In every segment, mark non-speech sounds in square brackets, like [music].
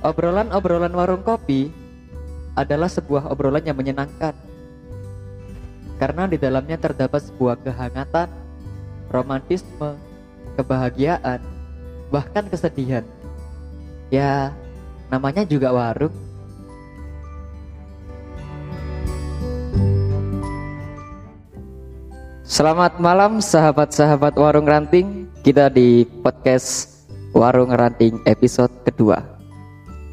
obrolan-obrolan warung kopi adalah sebuah obrolan yang menyenangkan. Karena di dalamnya terdapat sebuah kehangatan, romantisme, kebahagiaan, bahkan kesedihan. Ya, namanya juga warung. Selamat malam sahabat-sahabat Warung Ranting. Kita di podcast Warung Ranting episode kedua.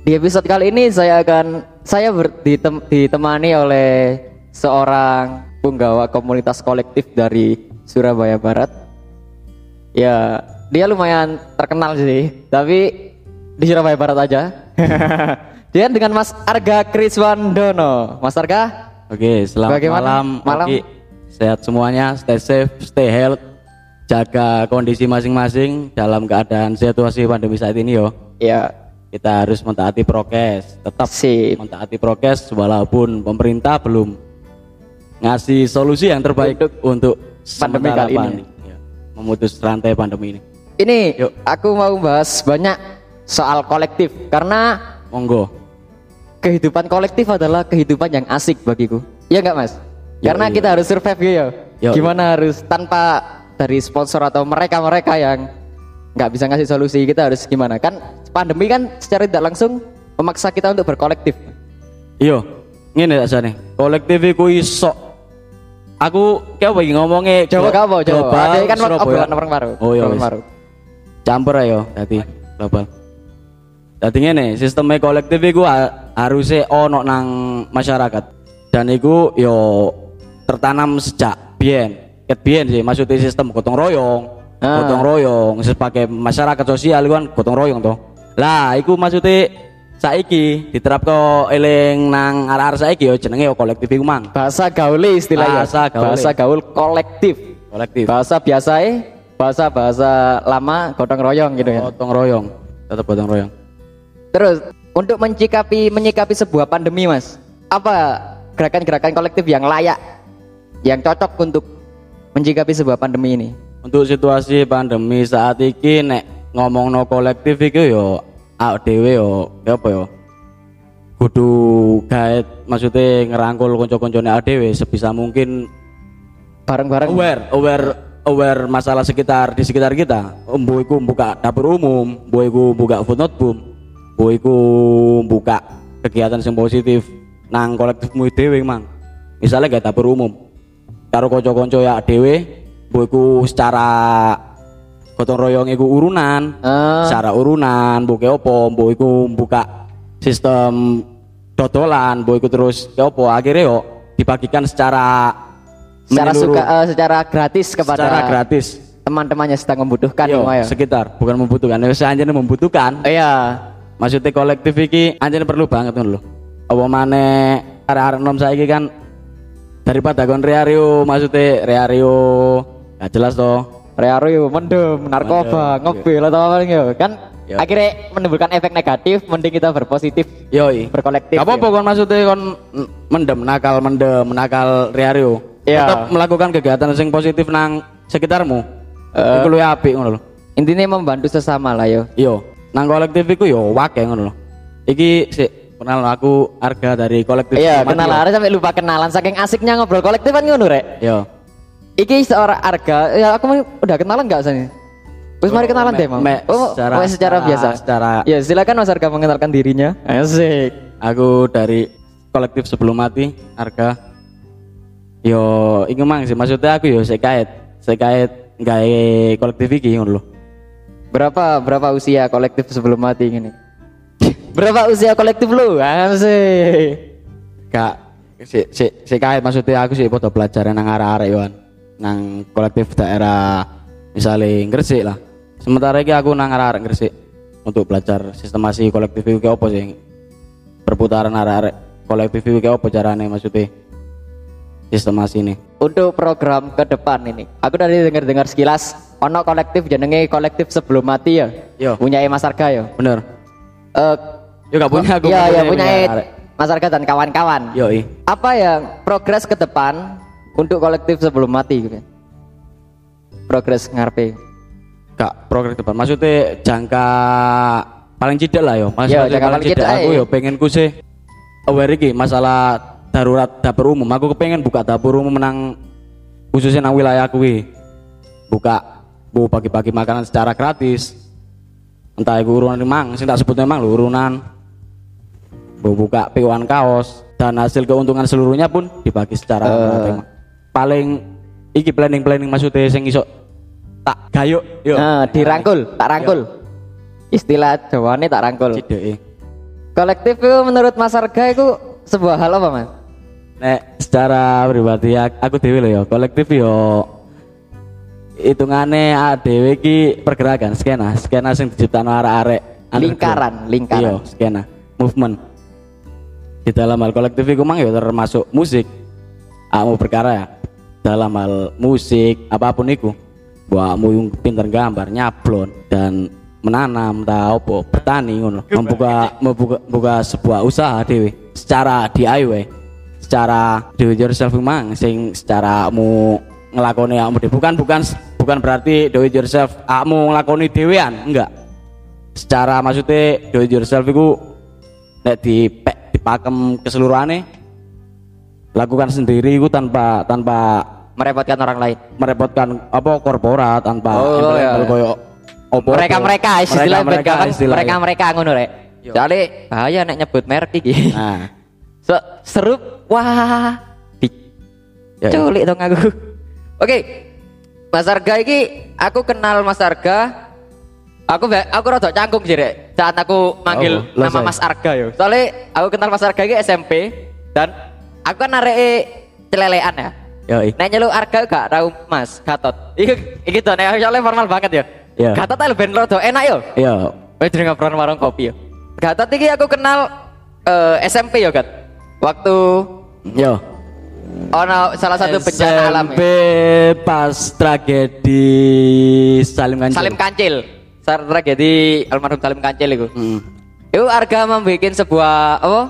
Di episode kali ini saya akan saya ber, ditem, ditemani oleh seorang penggawa komunitas kolektif dari Surabaya Barat. Ya, dia lumayan terkenal sih, tapi di Surabaya Barat aja. [laughs] dia dengan Mas Arga Kriswandono. Mas Arga, Oke, selamat Bagaimana? malam. Malam. Oki. Sehat semuanya, stay safe, stay health, jaga kondisi masing-masing dalam keadaan situasi pandemi saat ini yo. ya Kita harus mentaati prokes, tetap Sip. mentaati prokes walaupun pemerintah belum ngasih solusi yang terbaik untuk Pandemi sementara kali ini. pandemi. Ya, memutus rantai pandemi ini. Ini Yuk. aku mau bahas banyak soal kolektif karena Monggo. kehidupan kolektif adalah kehidupan yang asik bagiku. Iya nggak mas? Yo, karena iya. kita harus survive gitu. Yo, Gimana harus tanpa dari sponsor atau mereka-mereka yang nggak bisa ngasih solusi kita harus gimana? Kan pandemi kan secara tidak langsung memaksa kita untuk berkolektif. Iya, ngene tak jane. Kolektif iku iso. Aku kayak apa ngomongnya Coba kamu, coba. Ada kan obrolan orang baru. Oh iya. baru. Campur ayo dadi global. Dadi ngene, sistemnya kolektif ha- harusnya ono nang masyarakat. Dan iku yo tertanam sejak biyen. Ket biyen sih maksudnya sistem gotong royong. Ah. Gotong royong sebagai masyarakat sosial kan gotong royong toh. Lah, iku maksudnya saiki diterapkan eling nang arah-arah saiki yo jenenge yo kolektif iku mang. Bahasa gaul istilahnya. Bahasa gaul. Bahasa gaul kolektif. Kolektif. Bahasa biasa bahasa bahasa lama gotong royong gitu ya. Gotong royong, tetap gotong royong. Terus untuk menyikapi menyikapi sebuah pandemi, Mas, apa gerakan-gerakan kolektif yang layak, yang cocok untuk menyikapi sebuah pandemi ini? Untuk situasi pandemi saat ini nek ngomong no kolektif itu yo awak dhewe yo ya apa yo? Kudu gaet maksudnya ngerangkul konco-koncone awak dhewe sebisa mungkin. Bareng-bareng. aware aware aware masalah sekitar di sekitar kita. Mbo iku buka dapur umum mbo iku buka food not boom mbo iku buka kegiatan yang positif nang kolektifmu dhewe mang. Misalnya kayak dapur umum karo konco-konco ya dhewe mbo iku secara gotong royong iku urunan. Ah. secara urunan buka opo? Mbo iku buka sistem dodolan. Mbo iku terus ke opo? Akhirnya yo dibagikan secara secara suka eh, secara gratis kepada secara gratis. teman-temannya sedang membutuhkan Yo, ya. sekitar. Bukan membutuhkan ya anjene membutuhkan. Iya. maksudnya kolektif iki anjene perlu banget lho. Apa maneh arek-arek nom saiki kan daripada kon reario maksudnya reario gak jelas toh Reario mendem, narkoba, Mendem, ngebil atau apa gitu kan Yo. akhirnya menimbulkan efek negatif mending kita berpositif yoi berkolektif gak apa-apa kon maksudnya kon mendem nakal mendem nakal reario Iya. tetap melakukan kegiatan yang positif nang sekitarmu Eh. iku luwih apik ngono lho intinya membantu sesama lah yo Yo, nang kolektif iku yo wake ngono lho. Iki sik kenal aku harga dari kolektif. Iya, yo. ada sampai lupa kenalan saking asiknya ngobrol kolektif kan ngono rek. Yo. Iki seorang Arga, ya aku mau- udah kenalan nggak sini? Terus mari kenalan me- deh, me- Oh, secara- oh, secara, biasa. secara- Ya, silakan Mas Arga mengenalkan dirinya. Asik. Aku dari kolektif sebelum mati harga. Yo, iku mang sih maksudnya aku yo sik kait, sik kait gawe kolektif iki ngono lho. Berapa berapa usia kolektif sebelum mati ini? [laughs] berapa usia kolektif lu? Asik. Gak sik sik sik kait maksudnya aku sih foto pelajaran nang arek-arek yoan. Nang kolektif daerah misalnya Gresik lah. Sementara ini aku nang arek-arek Gresik untuk belajar sistemasi kolektif itu kayak apa sih? Perputaran arek-arek kolektif itu kayak apa caranya maksudnya? Sistemasi ini. Untuk program ke depan ini, aku tadi dengar-dengar sekilas ono kolektif jenenge kolektif sebelum mati ya. Yo. Punya Mas Arga ya. Bener. Eh Yo gak punya aku. Iya, iya punya arek. Mas Arga dan kawan-kawan. Yo. Apa yang progres ke depan untuk kolektif sebelum mati gitu? Progres ngarepe. Gak progres depan. Maksudnya jangka paling cidak lah yo. Yo, maksudnya jangan paling cidak aku yo pengen ku sih aware iki masalah darurat dapur umum. Aku kepengen buka dapur umum menang khususnya nang wilayah kuwi. Buka bu bagi-bagi makanan secara gratis. Entah itu urunan memang, sing tak sebut memang lho urunan. Bu buka POan kaos dan hasil keuntungan seluruhnya pun dibagi secara Eh. Paling iki planning-planning maksudnya sing iso tak gayuk yo. Nah, dirangkul, tak rangkul. Istilah Jawane tak rangkul. Cideke. Kolektif itu menurut Mas Arga itu sebuah hal apa, Mas? Nek secara pribadi ak- aku dewe lho ya, kolektif yo hitungane dhewe iki pergerakan skena, skena sing diciptakno arek-arek underground. Lingkaran, lingkaran. Iya, skena, movement. Di dalam hal kolektif iku mang ya termasuk musik. Kamu berkarya ya. Dalam hal musik apa pun iku. Buatmu yang pinter gambar, nyablon dan menanam ta opo, bertani ngono. Membuka membuka membuka sebuah usaha dewe secara DIY. Secara do it yourself mang sing secara mu ngelakoni dhewe. bukan bukan bukan berarti do it yourself kamu ngelakoni dewean enggak secara maksudnya do it yourself itu nek di dipakem keseluruhannya lakukan sendiri itu tanpa tanpa Merepotkan orang lain. merepotkan apa korporat tanpa Oh, iya, iya. opo mereka mereka istilah mereka mereka mereka mereka ngono rek. Soalnya bahaya nek nyebut merek iki. nah [laughs] So, serup wah di Ya, ya. culik dong aku. Oke. Mas Arga iki aku kenal Mas Arga. Aku aku rada canggung sih rek. Saat aku manggil Oh, nama. Mas Arga yo. Soalnya aku kenal Mas Arga iki SMP dan aku kan areke celelean ya. Yo Nek nyeluk Arga gak tau Mas Gatot. Iki iki to nek soalnya formal banget ya. Iya. Gatot ae ben rada enak yo. yo Wes jeneng ngobrolan warung kopi yo. Gatot iki aku kenal eh, SMP yo, Gat. Waktu yo ono salah satu bencana alam SMP ya. pas tragedi Salim Kancil Salim Kancil. Tragedi almarhum Salim Kancil iku. Hmm. Itu Arga membuat sebuah apa?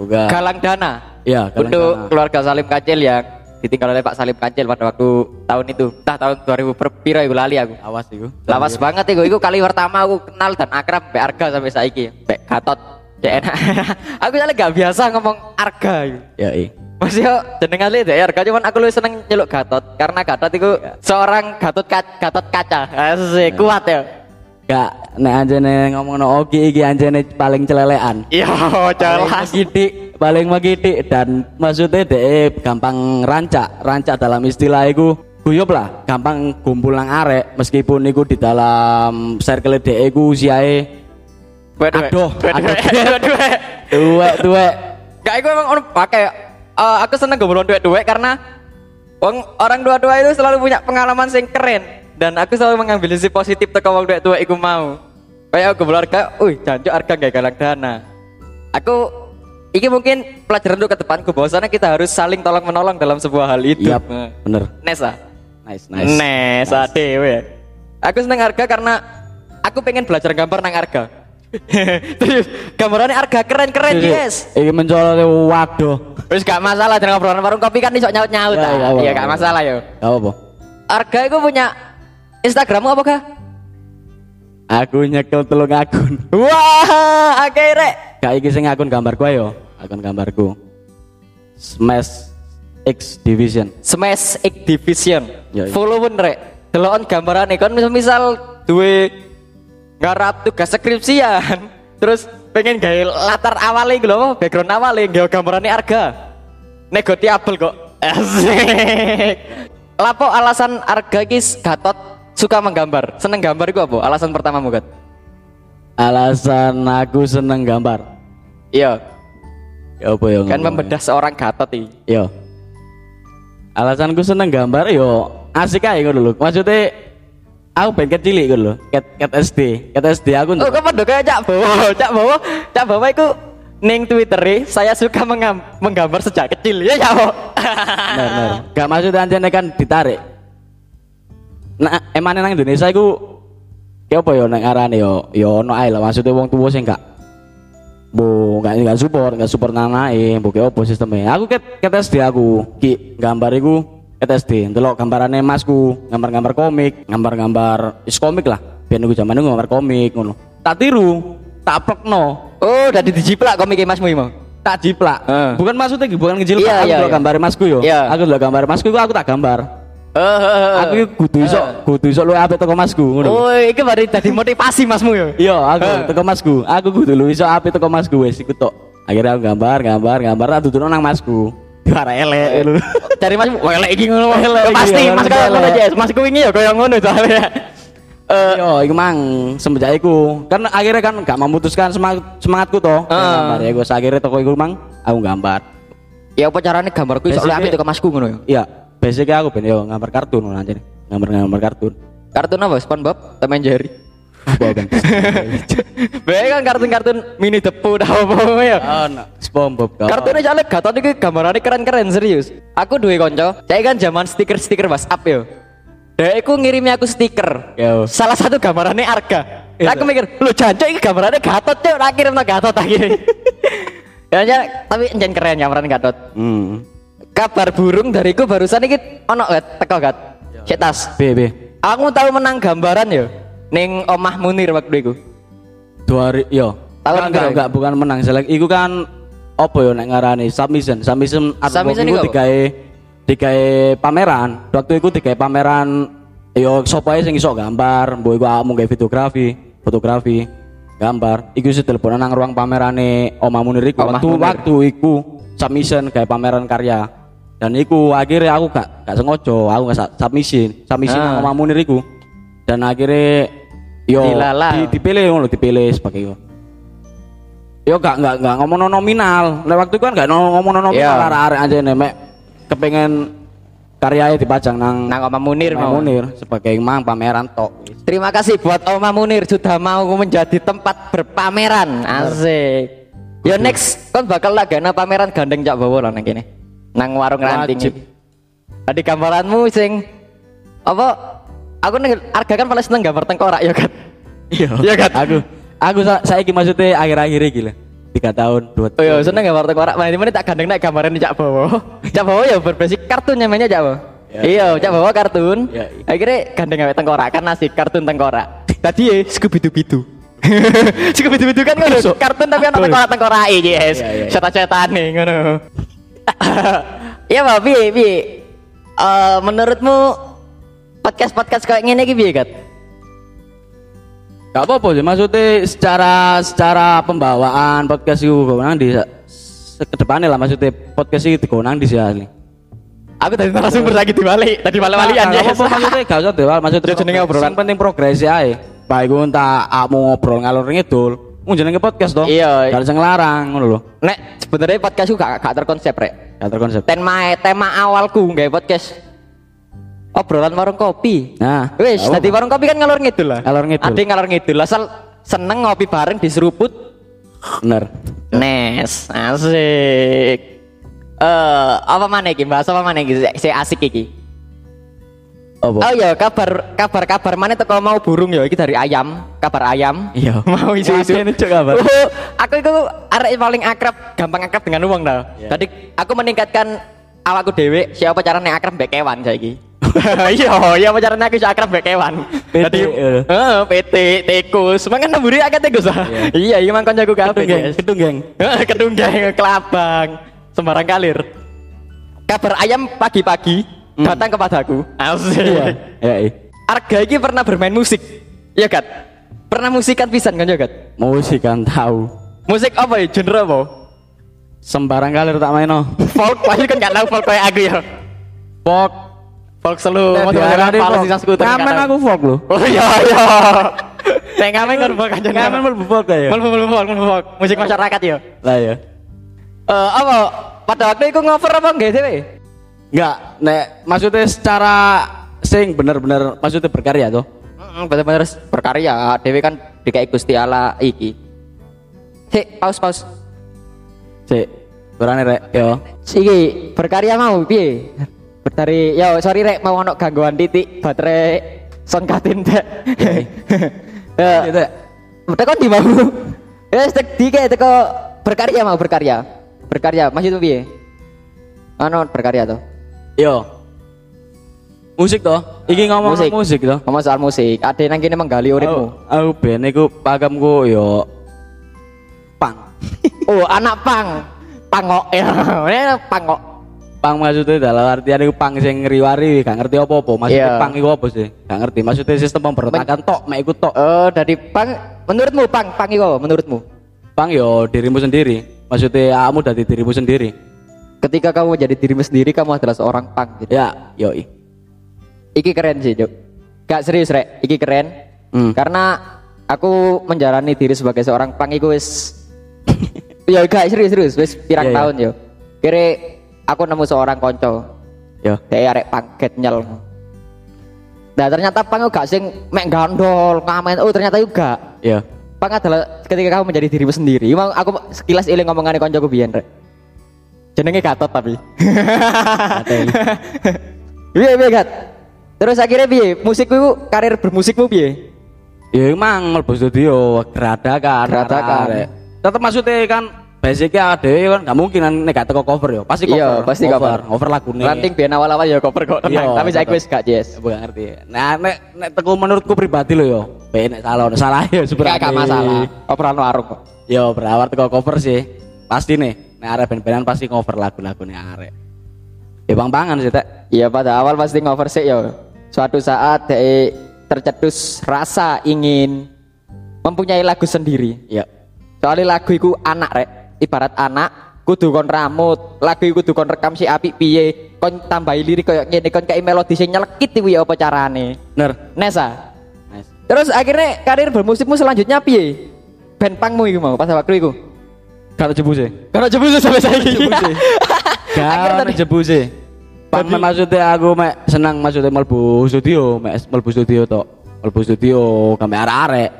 Uga. Galang dana Iya, untuk keluarga Salim Kancil yang ditinggal oleh Pak Salim Kancil pada waktu tahun itu. Entah tahun 2000 per piro iku lali aku. awas iku Lawas banget iku. Iku kali pertama aku kenal dan akrab Mbak Arga sampai saiki. Mbak Gatot. Cek enak. [laughs] aku soalnya gak biasa ngomong Arga iku. yo i Masih yo jeneng asli deh Arga cuman aku lebih seneng nyeluk Gatot karena Gatot itu seorang Gatot ka- Gatot kaca. [laughs] Asik kuat ya. gak nek anjene ngomong no oki iki anjene paling celelean Iya, [laughs] paling magidik paling magidik dan maksudnya deh gampang rancak rancak dalam istilah itu guyup lah gampang kumpul nang arek meskipun iku di dalam circle DE ku usiae Aduh, aduh. tuwek tuwek Gak iku emang orang pakai eh, aku seneng gombolon duit-duit karena wong orang dua-dua itu selalu punya pengalaman sing keren dan aku selalu mengambil sisi positif teko wong duit-duit iku mau. Kayak aku harga, "Wih, jancuk harga gak galang dana." Aku ini mungkin pelajaran untuk ke depanku bahwasanya kita harus saling tolong menolong dalam sebuah hal itu. Yap, bener Nesa. nice nice Nesa dewe. Aku seneng harga karena aku pengen belajar gambar nang harga. [laughs] Terus gambarannya harga keren-keren, Iki- yes. iki mencolot waduh Wis gak masalah jangan ngobrolan warung kopi kan iso nyaut-nyaut Ya, ya, Iya gak masalah yo. gak apa Arga itu punya Instagrammu apa kah? aku nyekel telung akun Wah, akhirnya gak iki sing akun gambarku ayo akun gambarku Smash X Division Smash X Division. Ya, iya. Follow pun rek. Delokon gambarane kon misal, misal duwe garap tugas skripsian. [laughs] Terus pengen gawe latar awalnya gitu loh, background awalnya gawe gambarannya Arga. Negotiable kok. [laughs] Asik. Lapo alasan Arga kis Gatot suka menggambar. Seneng gambar itu apa? Alasan pertamamu, Gat? Alasan aku seneng gambar Iya, ya apa ya kan membedah seorang Gatot iki. Yo. Alasanku seneng gambar yo asik aja ngono lho. Maksudnya aku pengen kecil gitu lho. Ket ket SD. Ket SD aku Oh, kok padha kayak Cak Bowo. [laughs] Cak Bowo, Cak Bowo iku ning Twitter saya suka menggambar sejak kecil. Ya ya, bener, bener. [laughs] Gak maksud anjene kan ditarik. Nah, emane nang Indonesia iku ya apa yo nang arane yo yo ono ae lah maksudnya wong tuwa sing gak Bu, gak gak support, gak support nanae, bu kayak apa sistemnya. Aku ket ket SD aku, ki gambar iku ket SD. Ndelok gambarane masku, gambar-gambar komik, gambar-gambar is komik lah. Biyen aku zaman itu gambar komik ngono. tak tiru, tak plekno, Oh, udah dijiplak komik Masmu mau. tak jiplak. Heeh. Bukan maksudnya bukan ngejilplak. Iya, aku iya, delok iya. gambar masku yo. Iya. Aku delok gambar masku iku aku tak gambar. Oh, Aku kudu iso, kudu iso luwih apik teko masku ngono. Oh, iki baru tadi motivasi Masmu ya. Iya, aku Heeh. teko masku. Aku kudu luwih iso apik teko masku wis iku tok. Akhirnya aku gambar, gambar, gambar tak duduno nang masku. Diwara elek lho. Cari Mas, iki ngono. Elek iki, Pasti ya, Mas kaya ngono aja. Masku wingi ya kaya ngono soalnya. Eh, Yo, iku mang semenjak iku. Kan akhirnya kan gak memutuskan semangat semangatku. Heeh. Gambar ya gue akhirnya toko iku mang aku gambar. ya apa carane gambarku iso Basicnya- apik teko Masku ngono ya. Iya, basicnya aku ben yo gambar kartun ngono anjir. Gambar-gambar kartun. Kartun apa? SpongeBob, Tom and Jerry. Bae [laughs] kan kartun-kartun mini depu dah apa ya. Oh, no. SpongeBob. Kartunnya soalnya gatot iki gambarane keren-keren serius. Aku duwe konco, saya kan zaman stiker-stiker WhatsApp yo. Dia iku ngirimi aku stiker. Yo. Salah satu gambarannya Arga. Iya. Aku mikir, lu jancuk iki gambarannya gatot cuk, tak kirimno gatot akhirnya. [laughs] ya, ya, tapi enjen keren gambaran gatot. Hmm. Kabar burung dariku barusan iki ono gat, teko gat. Cek tas. B B. Aku tahu menang gambaran yo. Ning omah Munir waktu itu. Dua hari yo. Tahun enggak, enggak, enggak, bukan menang selek. Iku kan apa yo nek ngarani submission. Submission artwork Submission iku digawe digawe pameran. Waktu iku digawe pameran yo sapa sing iso gambar, mbok iku awakmu gawe videografi, fotografi, gambar. Iku sih telepon nang ruang pamerane Oma Munir iku. Omah Waktu Munir. waktu iku submission gawe pameran karya. Dan iku akhirnya aku gak gak sengojo, aku gak submission, submission Ah. nang Oma Munir iku. Dan akhirnya yo Dilala. di- dipilih ngono dipilih sebagai yo yo gak gak gak ngomong nominal nah waktu itu kan gak ngomong nominal Iya. arek-arek aja nih mek kepengen karyanya dipajang nang Nang Oma Munir mau. Munir sebagai mang pameran tok Terima kasih buat Oma Munir sudah mau menjadi tempat berpameran. Asik. Yo next kan bakal lagi pameran gandeng cak bawa lah nang kene. Nang warung ranting. Tadi gambaranmu sing apa? Aku nih harga kan paling seneng gambar tengkorak ya kan. iya Iya kan? aku aku sa saiki maksudnya akhir-akhir iki lho tiga tahun dua Oh iya seneng gambar tengkorak. Mana mana tak gandeng naik gambaran cak bawa. [laughs] Cak bawa ya berbasis kartun namanya cak bawa. Ya. Iya, cak bawa kartun. Ya, iya. Akhirnya gandeng gawe tengkorak kan asik kartun tengkorak. Tadi ya Scooby Doo Bidu. [laughs] Scooby Doo Bidu kan ngono. Kartun tapi ana tengkorak tengkorak yes. Iya, iya, iya. Setan-setane ngono. Iya, Pak, piye piye? Eh, menurutmu podcast-podcast kayak gini iki piye, Gat? gak apa-apa sih maksudnya secara secara pembawaan podcast itu nang di se- ke depannya lah maksudnya podcast itu nang di asli Aku tadi narasumber lagi dibalik, tadi balik-balian Nah, ya. apa-apa maksudnya gak usah dewal maksudnya Ya, jenenge obrolan. Penting progresi aja baik ku entah kamu ngobrol ngalor ngidul mau jenenge podcast toh Iya. gak bisa ngelarang ngono lho Nek sebenarnya podcastku gak, gak terkonsep, Rek. gak terkonsep Tema tema awalku nggak podcast obrolan warung kopi. nah Wis, tadi warung kopi kan ngalor ngidul lah. Ngalor ngidul. Ade ngalor ngidul. Asal seneng ngopi bareng di seruput. bener Nes, asik. Eh, apa mana iki? Bahas apa mana iki? Saya asik iki. Apa Oh iya, kabar kabar kabar mana teko mau burung ya iki dari ayam, kabar ayam. Iya. [laughs] mau isu-isu. Ini cuk kabar. [laughs] Oh, aku itu arek paling akrab, gampang akrab dengan uang dah. Iya. Tadi aku meningkatkan awakku dewe, siapa caranya akrab mbek kewan saiki. [laughs] iya, iya apa caranya aku akrab mbek kewan. PT, heeh, PT, tikus. Mangan nemburi akeh tikus ah. Iya, iya mang kancaku kabeh. Geng. guys. Kedung, geng. Heeh, Kedunggeng, kelabang, sembarang kalir. Kabar ayam pagi-pagi datang kepadaku. Asik. iya iya iya. Arga ini pernah bermain musik. Iya kan? Pernah musikan pisan kan ya kan? musik kan tahu Musik apa ya? Genre apa? sembarang kali tak main no Folk, [laughs] pasti kan gak tahu folk kayak aku ya. folk Folk selu, mau skuter. aku folk lho Oh iya iya. Nek ngamen kan folk aja. ngamen mlebu folk ya Mlebu mlebu folk, mlebu folk. Musik masyarakat ya. lah ya Eh apa? Pada waktu itu ngover apa enggak sih? Enggak nek maksudnya secara sing bener-bener maksudnya berkarya tuh Mm, Bener-bener berkarya. Dewi kan dikai Gusti Allah iki. Hei, paus paus. Cek, berani rek, yo. Iki berkarya mau piye? Dari ya sorry rek mau ono gangguan titik baterai son katin teh. Ya, teko di mau. Ya tek dike teko berkarya mau berkarya. Berkarya maksud piye? Ano berkarya tuh. Yo. Musik toh. Iki ngomong musik, musik toh. Ngomong soal musik. Ada yang kini menggali uripmu. Aku, ben iku pagamku yo pang. [laughs] oh, anak pang. Pangok ya. [laughs] Pangok. Pang maksudnya dalam artian iku pang sing ngriwari gak ngerti apa-apa. Maksudnya Iya. pang iku apa sih? Gak ngerti. Maksudnya sistem pemberontakan tok, mek iku tok. Oh, dari pang menurutmu pang pang itu apa menurutmu? Pang yo dirimu sendiri. Maksudnya kamu dari dirimu sendiri. Ketika kamu menjadi dirimu sendiri, kamu adalah seorang pang gitu. Ya, yoi. Iki keren sih, Cuk. Gak serius, Rek. Iki keren. Hmm. Karena aku menjalani diri sebagai seorang pang iku wis [laughs] ya gak serius serius wis pirang Iya, iya. tahun yo. Kira aku nemu seorang konco. Yo. Dia arek pangket nyel. Nah ternyata pang gak sing mek gandol ngamen. Oh ternyata juga. Yo. Pang adalah ketika kamu menjadi dirimu sendiri. Emang aku sekilas iling ngomongane koncoku biyen rek. Jenenge Gatot tapi. [laughs] Piye piye Gat? Terus akhirnya piye? Musikku itu karir bermusikmu piye? Ya emang mlebu studio geradakan. Geradakan. Tetep maksudnya kan basicnya ada kan gak mungkin nek gak teko cover yo. Pasti cover. Iya, pasti cover. Cover lagune. Ranting biyen awal-awal ya cover kok tenang, Iya, tapi saya wis gak. Aku gak ngerti. Nah, nek nek teko menurutku pribadi lo yo. Be nek salah nek salah ya sebenarnya. gak masalah. Operan warung kok. Yo berawal teko cover sih. Pasti nih. Nek arek band-bandan pasti cover lagu-lagune arek. Ya bang-bangan sih, Tek. Iya pada awal pasti ngover sih ya. Suatu saat dia tercetus rasa ingin mempunyai lagu sendiri. Ya. Soalnya lagu itu anak rek, ibarat anak kudu kon ramut, lagu iku kudu kon rekam si api piye, kon tambahi lirik koyo ngene kon kayak melodi sing nyelekit kuwi apa carane. Bener. Nesa. Nice. Terus akhirnya karir bermusikmu selanjutnya piye? Band pangmu iku mau pas waktu iku. Kalau jebu sih. Karena jebus sampai saiki. [laughs] Akhirnya Gak tadi- jebu sih. Pan maksudnya aku mek senang maksudnya mlebu studio, mek mlebu studio tok. Mlebu studio kami arek-arek.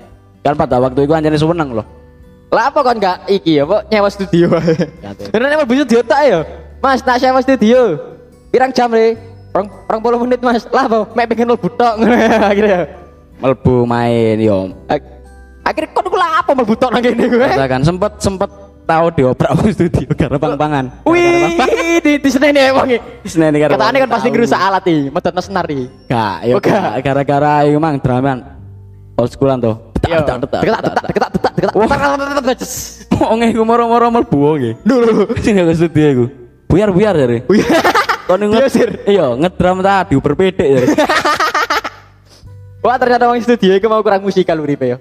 Kan pada waktu itu anjane seneng loh. Lah apa kon gak iki ya, Pak? Nyewa studio. Tahu. Karena nyewa studio tak ya. Mas, tak sewa studio. Pirang jam le? Rong, rong puluh menit mas. Lah apa? Mek pengen mlebu tok [laughs] akhirnya. Mlebu main yo. Ak- Akhirnya kon kula apa mlebu tok nang kene gue? Katakan sempet sempet tau dioprak [laughs] wong studio karena pang-pangan. Wih, di di senen ya wong. Senen kan pasti gerusa alat iki, medotno senar iki. Gak, ya gara-gara itu mang draman old schoolan to. Tetak tetak tetak tetak tetak tetak. Wong iku moro-moro mlebu nggih. Ya. Lho, sing nang studio iku. Buyar-buyar ya, jare. [laughs] Kon nget. Iya, ngedram ta diuber pedhek. Ya, [laughs] Wah ternyata wong studio iku mau kurang musikal uripe ya.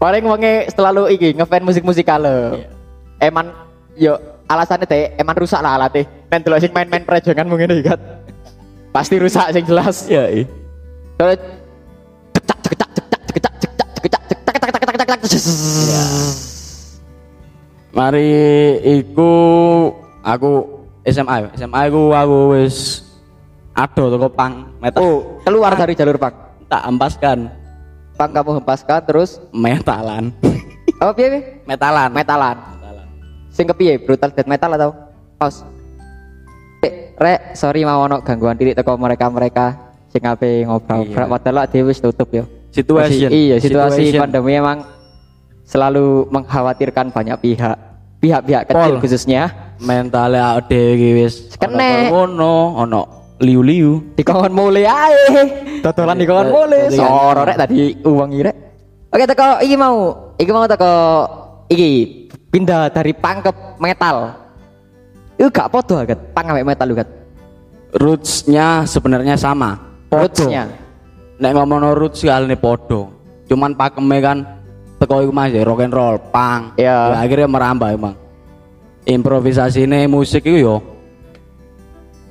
Paling wonge selalu iki ngefan musik-musikal. Iya. Eman yo alasannya teh eman rusak lah alatnya. Men delok sing main-main prejongan mungkin iki kan. Pasti rusak sing jelas. Iya, iya. Soalnya cekcak cekcak cekcak cekcak cekcak cekcak cekcak cekcak cekcak cekcak cekcak Mari iku aku SMA ya. SMA iku aku wis ado toko pang metal. Oh, keluar dari jalur pang. tak ampaskan Pang kamu hempaskan terus metalan. piye? piye? metalan. Metalan. Sing kepiye? Brutal death metal atau house? Rek, sorry mau ono gangguan titik teko mereka-mereka sing ape ngobrol-ngobrol Iya. padahal dhewe wis tutup yo. Situation. Iya, situasi Situation. pandemi emang selalu mengkhawatirkan banyak pihak. Pihak-pihak kecil Pol. khususnya Mentalnya ade iki wis Kene. ono ngono, ono liu-liu. dikongkon mulai ae. Dodolan dikongkon mulai. Dadi kan- Soro rek tadi uang rek. Oke teko iki mau, iki mau teko iki pindah dari punk ke metal. Itu gak podo agat, punk ambek metal juga. Rootsnya sebenarnya sama. Rootsnya. Nek ngomong roots kali ini podo. Cuman pakemnya kan teko iku Mas ya, rock and roll, punk. Iya. Ya, akhirnya merambah emang. Improvisasi ini musik itu yo.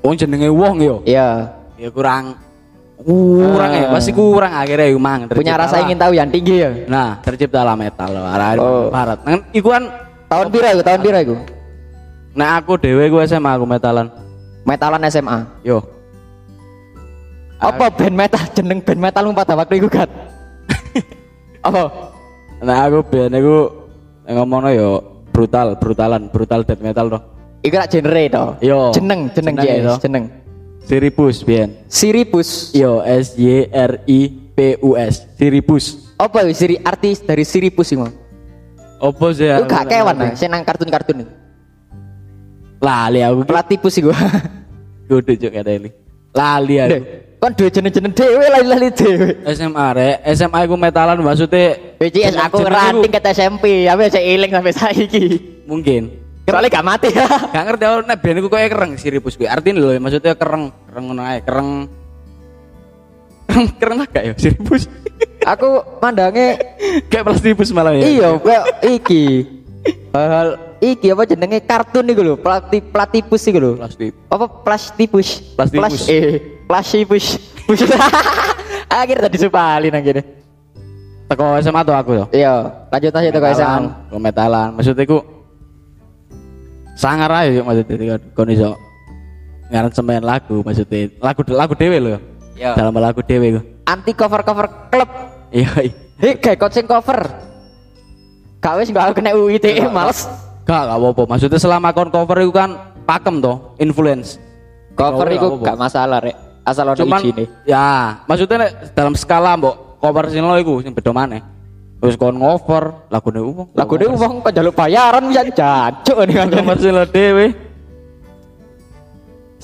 Wong jenenge wong yo. Iya. Ya kurang kurang ya, Ah. pasti kurang akhirnya emang. Punya rasa ingin tahu yang tinggi ya. Nah, terciptalah metal loh, arah Oh. barat. Nah, iku kan Tahun pira iku? Tahun pira iku? Nah aku dewe gue SMA aku metalan. Metalan SMA. Yo. Apa band metal jeneng band metalmu pada waktu itu kan? [laughs] Apa? Nah aku ben aku ngomongno yo brutal, brutalan, brutal death metal toh. Iku rak genre to. Yo. Jeneng, jeneng Jeneng yes, itu. jeneng. Siripus bien. Siripus. Yo S Y R I P U S. Siripus. Apa itu siri artis dari Siripus sih mau? Opo sih? Aku gak kewan nah, senang kartun-kartun itu. Lali aku. Platypus sih gua. Gede cuk [laughs] kata ini. Lali aku. Kon duwe jeneng-jeneng dhewe lali-lali dhewe. SMA rek, SMA iku metalan maksudnya BCS aku ranting ket SMP, tapi saya iling sampai saiki. mungkin. Soalnya gak mati ya. [laughs] Gak ngerti aku nek ben koyo kereng siripus kuwi. Artine lho maksudnya kereng, kereng ngono ae, kereng. [laughs] Lah gak ya siripus. Aku mandange [laughs] Kayak plastipus malah ya. iya kayak iki. Hal iki apa jenenge kartun iku lho, plati platipus iku lho. Plastik. Apa plastipus? Plastipus. Plas- eh, plastipus. [laughs] Akhirnya tadi supali nang kene. Teko SMA tuh aku yo. Iya, lanjut aja teko SMA. Ke metalan. Maksudnya iku sangar aja yuk maksudnya kon iso ngaran semen lagu maksudnya lagu lagu dewe lho. Iya. Dalam lagu dewe iku. Anti cover-cover klub. Iya. iya. Hei, kayak coaching cover. Gak wis gak kena UITE males. Gak, gak apa-apa. Maksudnya selama kon cover itu kan pakem toh, influence. Cover apa-apa. gak masalah rek. Asal ono Cuman izine. ya, maksudnya nek dalam skala mbok cover sing lo iku sing beda maneh. Terus kon ngover lagune wong. Lagune wong kok njaluk bayaran bisa jancuk nih kan. cover sing lo dhewe.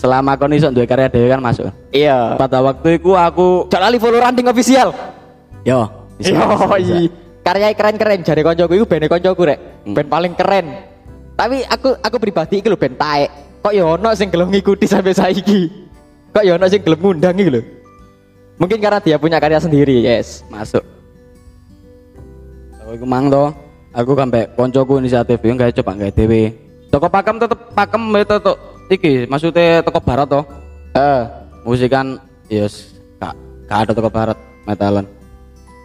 Selama kon iso duwe karya dhewe kan masuk. Iya. Pada waktu itu aku Jangan lali follow ranting official. yo bisa, Yo, bisa, bisa. iya. Karya keren-keren jare koncoku iku band koncoku rek. Hmm. Band paling keren. Tapi aku aku pribadi iki lho band taek. Kok ya ono sing gelem ngikuti sampai saiki. Kok ya ono sing gelem ngundang iki lho. Mungkin karena dia punya karya sendiri, yes. masuk. Aku mang to. Aku sampe koncoku inisiatif yo gawe coba gawe dhewe. Toko pakem tetep pakem ya tetep iki maksudnya toko barat to. Eh, musik kan yes gak, gak ada toko barat metalan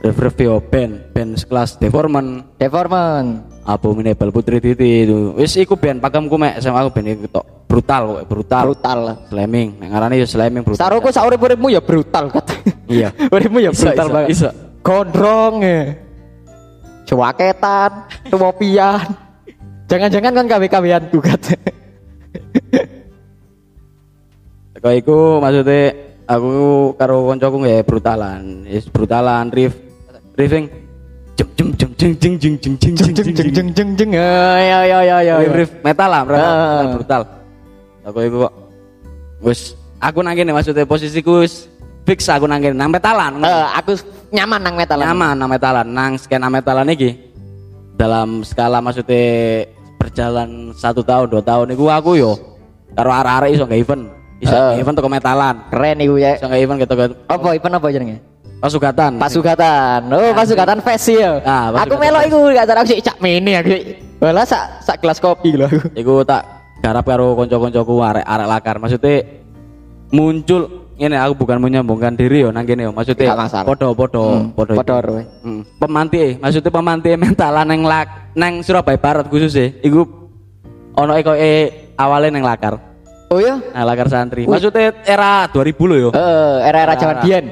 review band band sekelas Deforman Deforman. Abominable Putri Titi itu wis iku band pakamku mek SMA aku band iku tok brutal kok brutal Brutal. slamming nek ngarane ya slamming brutal Saruku saurip-uripmu ya brutal kat. Iya. [laughs] Uripmu ya brutal banget. iso. Gondrong ya. Cuaketan, tuwopian. Jangan-jangan kan KW-KWan tuh Kau iku maksudnya aku karo koncoku nggak brutalan is brutalan riff riffing jem jem jem jeng jeng jeng jeng jeng Jeng jeng jeng jeng jeng jeng. Ya ya ya ya. riff metal lah metal, Ah. metal brutal aku iku kok wis aku nang kene maksudnya posisiku wis fix aku nang kene nang metalan Eh, aku nyaman nang metal. nyaman nang metalan nang skena metalan iki dalam skala maksudnya berjalan satu tahun dua tahun iku aku yo karo arek-arek iso nggak event iso Ah. nggak event toko metalan Keren iku ya. nggak event gitu kan Apa event apa jenenge? pasugatan Pasugatan. Oh, pasugatan fest ya. Ah, aku melok iku gak tahu sih cak mini aku. Walah sak sak gelas kopi lho aku. iku tak garap karo konco-koncoku arek-arek lakar maksudnya muncul ini aku bukan menyambungkan diri yo nang kene yo maksudnya podo podo Hmm, podo podo. Hmm. pemanti maksudnya pemanti mentalan neng lak neng Surabaya Barat khususnya iku ono e awalnya neng lakar Oh ya? nah lakar santri maksudnya era 2000 lo yo Eh, era-era zaman biyen.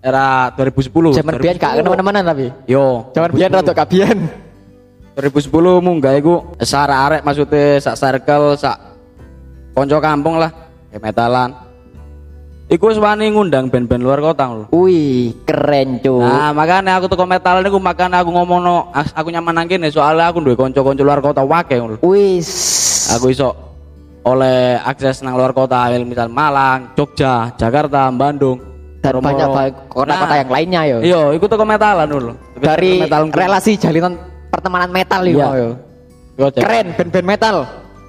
era 2010 Zaman biyen gak kena-menan tapi. yo Zaman biyen rada gak biyen. 2010 munggah iku sarek arek maksudnya sak circle sak konco kampung lah kayak metalan iku wis wani ngundang band-band luar kota lho Wih, keren cuy. Nah, makanya aku teko metalan iku makanya aku ngomongno as- aku nyaman nang kene soalnya aku duwe kanca-kanca luar kota wake ngono. Wis. Aku iso oleh akses nang luar kota misal Malang, Jogja, Jakarta, Bandung dan Romo- banyak kota-kota Nah, yang lainnya yo. Iya, iku teko metalan dulu. Dari metalan relasi jalinan pertemanan metal yo. Iya. yo. Yo, Cek. Keren band-band metal.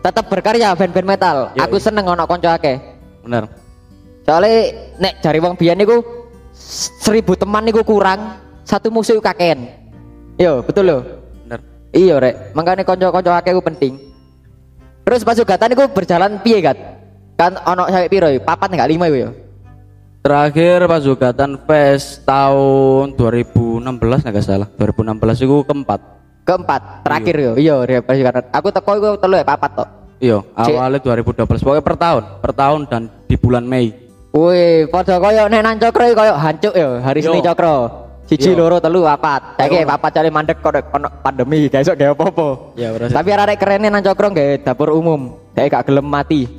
Tetap berkarya band-band metal. Iya, Aku iya. seneng ono kanca akeh. Bener. Soalnya nek jari wong biyen niku seribu teman niku kurang, satu musuh kakean. Yo, betul loh. Bener. Iya rek, makanya kanca-kanca akeh ku penting. Terus pasugatan niku berjalan piye kat? Kan ono sampai piro yo? Papat enggak lima yo. Terakhir Pasugatan Fest tahun 2016 nggak salah. 2016 itu keempat. Keempat, terakhir yo. Iya, rek pasugatan. Aku teko iku telu ya papat tok. Iya, awalnya 2012. Pokoknya per tahun, per tahun dan di bulan Mei. Wih, padha koyo nek nang cokro koyo hancuk yo, hari Yo. Senin cokro. Siji Yo. loro telu papat. Saiki papat cari mandek kok ono pandemi, gak iso gawe apa-apa. Ya, berarti. Tapi arek kerene nang cokro gawe dapur umum. Kayak gak gelem mati.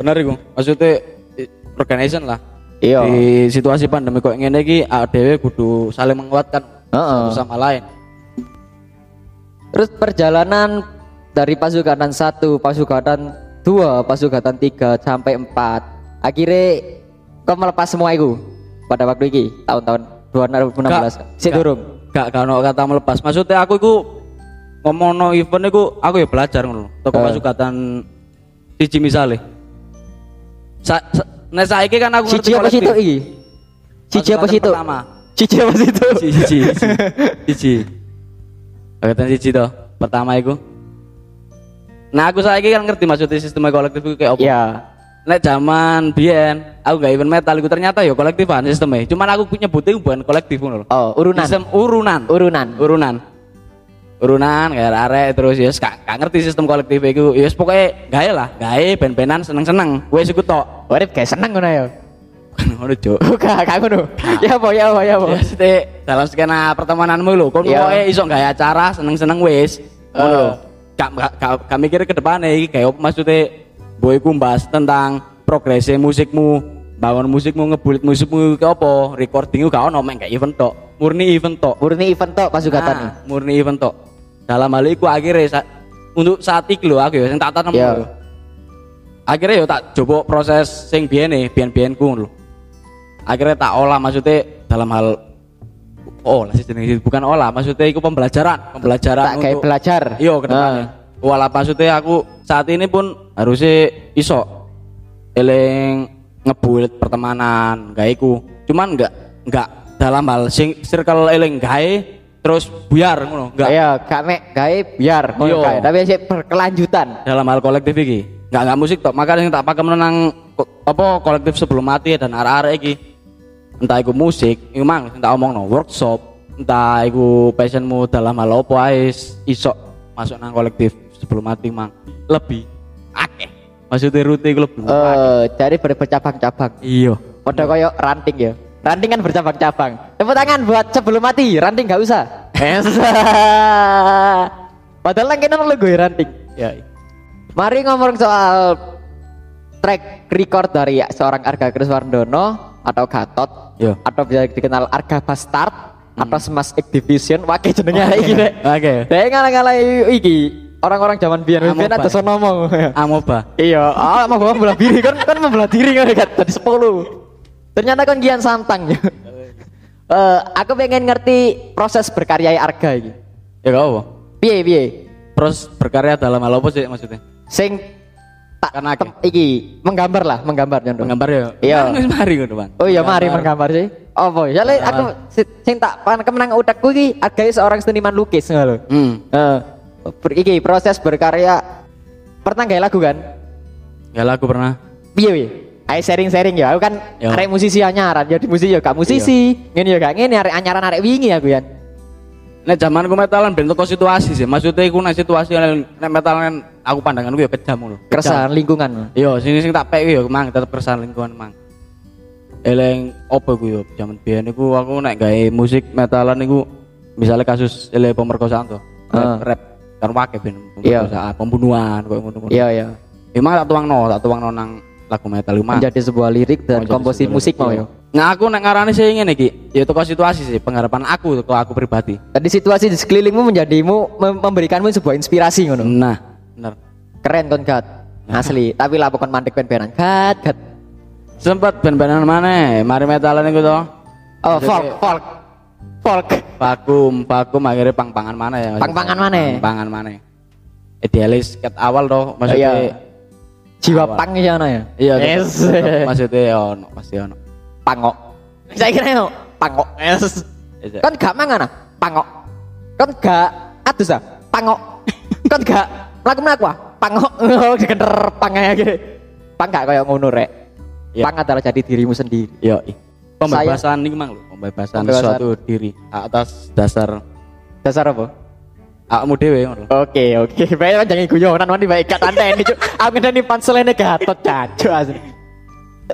Bener iku. Maksudnya organization lah. Iya. Di situasi pandemi kok ngene iki ADW kudu saling menguatkan Heeh. satu sama lain. Terus perjalanan dari pasugatan satu, pasugatan dua, pasugatan tiga sampai empat. Akhirnya kau melepas semua itu. pada waktu iki tahun-tahun 2016 sik Gak- durung Gak gak ono kata melepas. Maksudnya aku iku ngomong no event iku aku ya belajar ngono. Toko Eh. masukatan siji misale. Sa, sa nek saiki kan aku siji apa situ iki siji apa situ pertama. siji apa situ Siji siji. Angkatan siji toh. Pertama iku. Nah aku saiki kan ngerti maksudnya sistem kolektif iku kayak apa. ya Nek zaman biyen aku gak event metal iku ternyata ya kolektifan sistemnya. Cuman aku nyebutnya bukan kolektif ngono oh urunan Sistem urunan. urunan urunan urunan kayak arek terus ya gak, gak ngerti sistem kolektif itu ya pokoknya gawe lah gawe ben-benan seneng-seneng wes iku tok Urip kayak seneng ngono ya. ngono cuk [laughs] Bukan, gak ngono. Ya apa ya apa ya apa. ya dalam skena pertemananmu lho kon Iya. pokoke iso gawe acara seneng-seneng wes ngono Eh. gak, gak, gak, gak mikir ke depannya iki kayak maksudnya boy ku bahas tentang progresi musikmu bangun musikmu ngebulit musikmu ke apa recordingmu gak ono mek kayak event tok murni event tok Murni event tok pasugatan Ah, murni event tok. Dalam hal iku akhirnya sa- untuk saat iki lho aku ya sing tak tanam lho. Akhirnya yo tak coba proses sing biyene, biyen-biyen ku lho. Akhirnya tak olah maksudnya dalam hal oh lah jenenge bukan olah maksudnya iku pembelajaran, pembelajaran Tak kayak belajar. Iya, ke depannya. Walau maksudnya aku saat ini pun harusnya iso eling ngebulit pertemanan gawe iku. Cuman enggak enggak dalam hal sing circle eling gawe terus buyar ngono, enggak. Gak mek gawe biar ngono Iya. Tapi sik berkelanjutan. Dalam hal kolektif iki. Enggak enggak musik tok. Makanya tak pakai menenang ko- apa kolektif sebelum mati dan arek-arek iki. Entah iku musik, iku mang sing tak omongno workshop, entah iku passionmu dalam hal apa iso masuk nang kolektif sebelum mati mang. Lebih akeh. Maksudnya rute akeh. Eh, ber- bercabang-cabang. Iya. Padha koyo ranting ya. Ranting kan bercabang-cabang. Tepuk tangan buat sebelum mati, ranting gak usah. [laughs] Padahal kena lu gue ranting. Ya. Mari ngomong soal track record dari seorang Arga Kriswardono atau Gatot Yo. atau bisa dikenal Arga Bastard atau Smash X Division wae jenenge iki rek. Oke. Dek ngalah-ngalah iki orang-orang zaman biyen Amo biyen ada Pak. so ngomong. [laughs] Amoba. Iya, ah mau bawa belah diri kan kan membelah diri kan kan tadi 10. Ternyata kan gian santang ya. [laughs] Eh, aku pengen ngerti proses berkarya Arga iki. Ya gak apa. Piye piye? Terus berkarya dalam hal apa sih maksudnya? Sing tak akeh. tem- iki menggambar lah, menggambar contoh. Menggambar ya. Iya. Kan mari ngono, Bang. Oh iya mari menggambar sih. Apa? Ya le, aku si- sing tak pan kemenang utakku iki Arga seorang seniman lukis ngono lho. Hmm. Eh, iki proses berkarya pernah gawe lagu kan? Lah aku pernah. piye piye ayo sharing-sharing ya aku kan Yo. arek musisi anyaran jadi musisi ya gak musisi ngene ya gak ngene arek anyaran arek wingi aku ya Nek zaman ku metalan ben teko situasi sih. Maksudnya iku nek situasi nek metalan aku pandanganku ya kejam ngono. Kejam. keresahan lingkungan Iya, sing sing tak pek ya mang tetep keresahan lingkungan mang. Eleng opo ku yo zaman biyen iku aku nek gawe musik metalan iku misalnya kasus ele pemerkosaan tuh. Rap, rap kan wake ben Iya. pemerkosaan, pembunuhan koyo ngono-ngono. iya iya Emang tak tuangno, tak tuangno nang lagu metal mang. menjadi sebuah lirik dan Oh, komposisi musik mau iya. ya Nah aku nek ngarani sih ngene iki, ya teko situasi sih, pengharapan aku teko aku pribadi. tadi situasi di sekelilingmu menjadimu mem- memberikanmu sebuah inspirasi ngono Nah, bener. keren kon gat asli tapi lah bukan mandek pen-penan gat gat Sempet band-bandan mana? Mari metalan iku to. oh folk folk folk Vakum, vakum akhirnya pang-pangan mana ya? Pang-pangan maneh. Pang-pangan mana? Idealis ket awal toh, Iya. maksudnya jiwa Awal. pang ya ono ya iya, yes maksudnya ono, pasti ono. pangok saya kira yo pangok yes Iya. kan gak mangan ah pangok kan gak atus ah pangok kan gak mlaku mlaku ah pangok [laughs] oh digenter pangnya gitu pang gak kayak ngono rek Iya. pang adalah jadi dirimu sendiri Yo, Pembebasan ini mang lho, pembebasan Pembebasan. suatu diri atas dasar dasar apa dhewe ngono. oke oke [laughs] baik kan jangan guyonan mandi baik kat anda ini cuk aku ngenteni panselene gatot cacu asli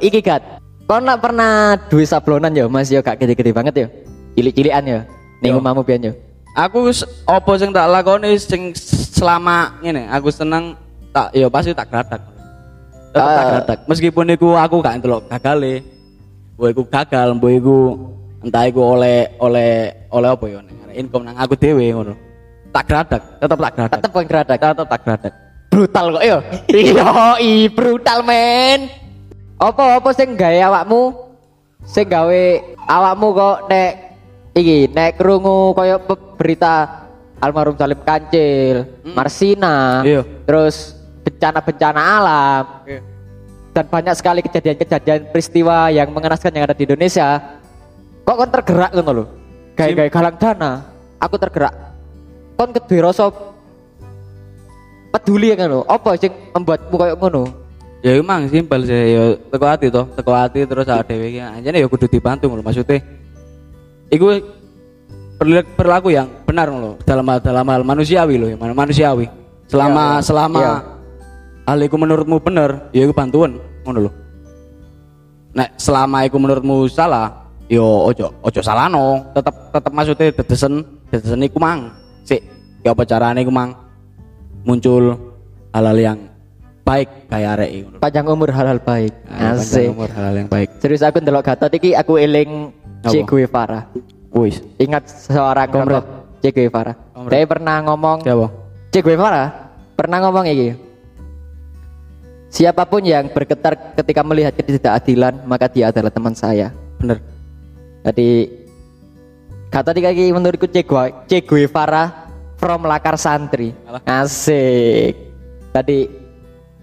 iki gat kau nak pernah duwe sablonan ya mas yo gak gede-gede banget ya cilik-cilikan ya ning omahmu pian yo Aku opo sing tak lakoni sing selama ngene, aku seneng tak yo pasti tak. Tetep tak Ah. gradak. Meskipun iku aku gak entelok gagale. Mbok iku gagal, mbok iku entah iku oleh oleh oleh apa nek income nang aku dhewe ngono. Tak gradak, tetep tak gradak. tetep geradak tetep tak gradak. brutal kok yo iya i brutal men apa apa sing gawe awakmu sing gawe awakmu kok nek iki nek krungu kaya berita almarhum Salim Kancil, Marsina, Iya. terus bencana-bencana alam dan banyak sekali kejadian-kejadian peristiwa yang mengenaskan yang ada di Indonesia. Kok kon tergerak ngono lho. Gawe-gawe galang dana, aku tergerak. Kon kedhe rasa peduli ngono. Apa sing membuatmu koyo ngono? Ya emang simpel sih, ya teko hati toh, teko hati terus ada dewe iki anjene ya kudu dibantu lho maksudnya. Iku perilaku yang benar lho dalam hal dalam hal manusiawi loh, yang manusiawi. Selama iya. selama hal itu menurutmu benar, ya iku bantuan ngono lho. Nek selama iku menurutmu salah, yo ojo ojo salahno, tetep tetep maksudnya dedesen dedesen iku mang. Sik, ya apa carane iku mang muncul hal-hal yang baik kayak arek iku. Panjang umur hal-hal baik. Ah, panjang Asik. umur hal-hal yang baik. Serius aku ndelok Gatot iki aku eling Che Apa? Guevara. Wis. Ingat seorang tokoh Che Guevara. Komrade. Dia pernah ngomong Siapa? Che Guevara pernah ngomong iki. Siapa pun yang bergetar ketika melihat ketidakadilan, maka dia adalah teman saya. Bener. Jadi kata tiga iki menurutku Che, Che Guevara from Lakar Santri. Asik. Tadi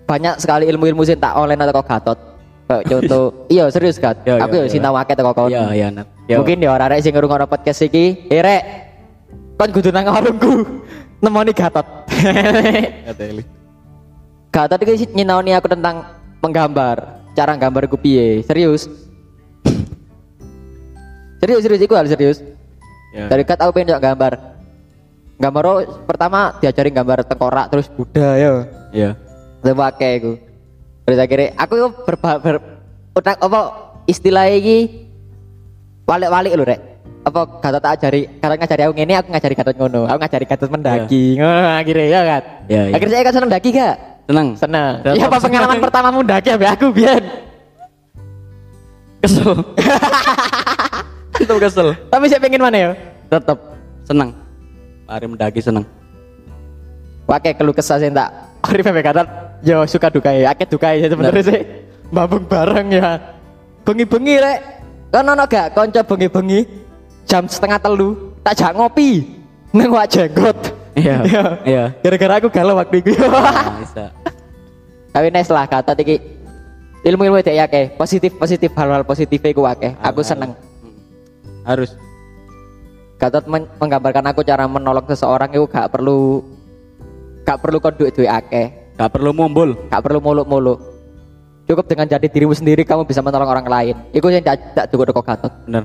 banyak sekali ilmu-ilmu sing tak online atau Gatot. Kayak [laughs] contoh, iya serius. Iya, Aku ya sinau akeh teko kon. Iya, iya. Iya. Mungkin ya orang-orang sing ngrungokno podcast iki, eh rek, kon kudu nang warungku [laughs] nemoni Gatot. Ngateli. Gatot iki nyinaoni aku tentang menggambar, cara nggambarku piye. Serius. [laughs] serius, serius iku hal serius. Ya. Dari kat aku pengen gambar. Gambar oh, pertama diajarin gambar tengkorak terus Buddha ya. Iya. Terus pakai aku. Terus akhirnya aku berba, ber, utak apa istilah iki walik-walik lho rek. Apa kata tak ajari, kata ngajari aku ngene aku ngajari Gatot ngono. Aku ngajari Gatot mendaki. Ngono akhirnya ya kan. Iya, iya. Akhirnya saya kan seneng daki gak? Seneng. Seneng. Tetap Iya apa pengalaman pertama mendaki ya aku biar. Kesel. [laughs] Tetep kesel. Tapi saya pengen mana ya? Tetep seneng. Mari mendaki seneng. Wakai keluh kesah sih tak. Arif sampai kata, yo suka duka ya, akeh duka ya sebenarnya sih. Babung bareng ya. Bengi-bengi rek. Kan ono gak konco bengi-bengi jam setengah telu tak jak ngopi nang wak jenggot. Iya, iya. Gara-gara aku galau waktu itu. Nah, [laughs] bisa. Tapi nes lah kata iki ilmu-ilmu dek akeh, positif positif hal-hal positif iku akeh. Aku seneng. Harus. Gatot men- menggambarkan aku cara menolong seseorang itu gak perlu gak perlu kon duit-duit akeh. Gak perlu mumbul. gak perlu muluk-muluk cukup dengan jadi dirimu sendiri kamu bisa menolong orang lain itu yang tak tak cukup kok gatot Bener.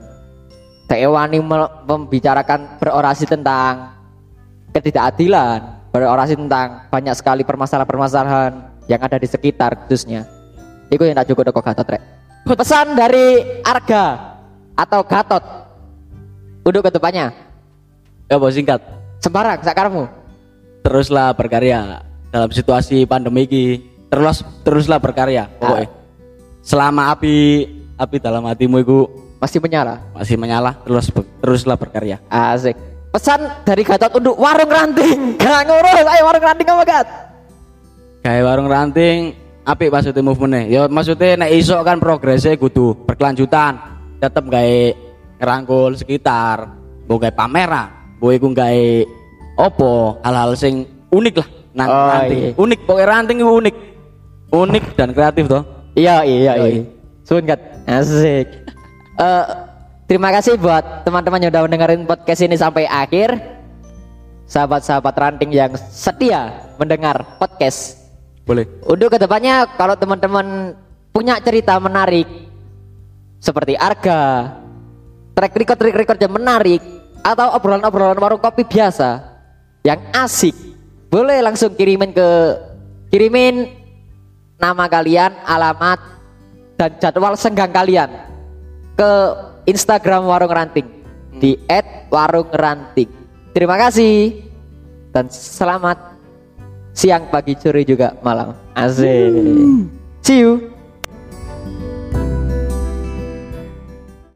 tak wani membicarakan berorasi tentang ketidakadilan berorasi tentang banyak sekali permasalahan-permasalahan yang ada di sekitar khususnya itu yang tak cukup kok gatot rek pesan dari Arga atau Gatot untuk ke depannya Ya bos singkat. sembarang sakarmu Teruslah berkarya dalam situasi pandemi ini. Terus teruslah berkarya. Pokoknya. Selama api api dalam hatimu itu masih menyala masih menyala, terus teruslah berkarya. Asik. Pesan dari Gatot untuk warung ranting. [laughs] Gak ngurus, ayo warung ranting apa Gat? Kayak warung ranting, apik maksudnya movementnya. Ya maksudnya nek iso kan progresnya kudu berkelanjutan. Tetep gawe ngerangkul sekitar, mbok gawe pameran, mbok iku gawe opo hal-hal sing unik lah nang Oh, ranting. iya. Unik, pokoknya ranting itu unik. Unik dan kreatif toh. Iya, iya, iya. Yoi. Sun Gat. Asik. Eh, terima kasih buat teman-teman yang udah mendengarin podcast ini sampai akhir. Sahabat-sahabat ranting yang setia mendengar podcast. Boleh. Untuk ke depannya kalau teman-teman punya cerita menarik seperti Arga, track record track record yang menarik atau obrolan-obrolan warung kopi biasa yang asik, boleh langsung kirimin ke kirimin nama kalian, alamat dan jadwal senggang kalian ke Instagram Warung Ranting di @warungranting. Terima kasih dan selamat siang, pagi, sore juga malam. Asik. See you.